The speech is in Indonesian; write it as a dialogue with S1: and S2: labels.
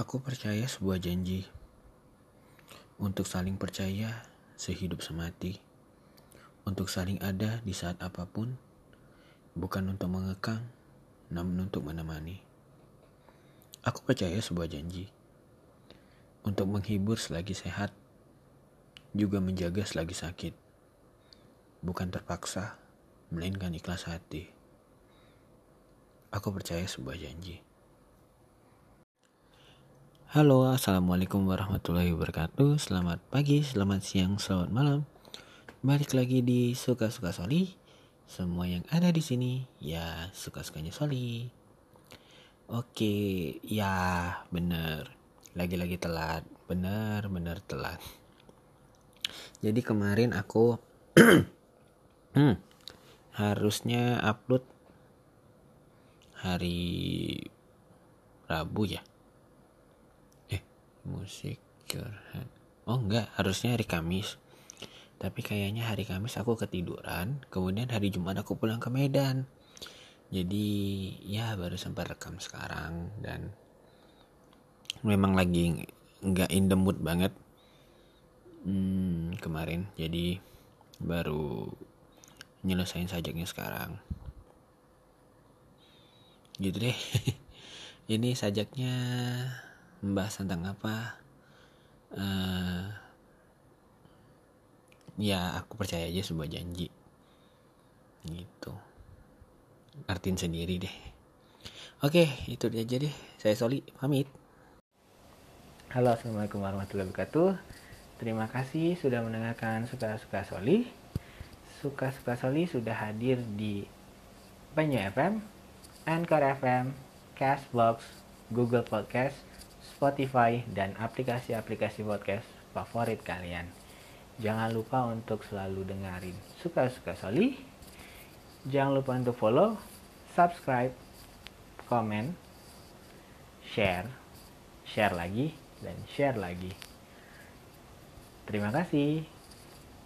S1: Aku percaya sebuah janji untuk saling percaya sehidup semati, untuk saling ada di saat apa pun, bukan untuk mengekang, namun untuk menemani. Aku percaya sebuah janji untuk menghibur selagi sehat, juga menjaga selagi sakit, bukan terpaksa, melainkan ikhlas hati. Aku percaya sebuah janji. Halo, assalamualaikum warahmatullahi wabarakatuh. Selamat pagi, selamat siang, selamat malam. Balik lagi di suka-suka Soli. Semua yang ada di sini ya suka-sukanya Soli. Oke, ya bener. Lagi-lagi telat, bener-bener telat. Jadi kemarin aku hmm, harusnya upload hari Rabu ya musik curhat. Oh enggak. Harusnya hari Kamis. Tapi kayaknya hari Kamis aku ketiduran. Kemudian hari Jumat aku pulang ke Medan. Jadi ya baru sempat rekam sekarang. Dan memang lagi nggak in the mood banget. Hmm, kemarin. Jadi baru nyelesain sajaknya sekarang. Gitu deh. Ini sajaknya membahas tentang apa? Uh, ya aku percaya aja sebuah janji. Gitu. Artiin sendiri deh. Oke itu aja deh. Saya Soli pamit. Halo assalamualaikum warahmatullahi wabarakatuh. Terima kasih sudah mendengarkan suka-suka Soli. Suka-suka Soli sudah hadir di Banyu FM Anchor FM Castbox Google Podcast Spotify, dan aplikasi-aplikasi podcast favorit kalian. Jangan lupa untuk selalu dengerin Suka-Suka Soli. Jangan lupa untuk follow, subscribe, komen, share, share lagi, dan share lagi. Terima kasih.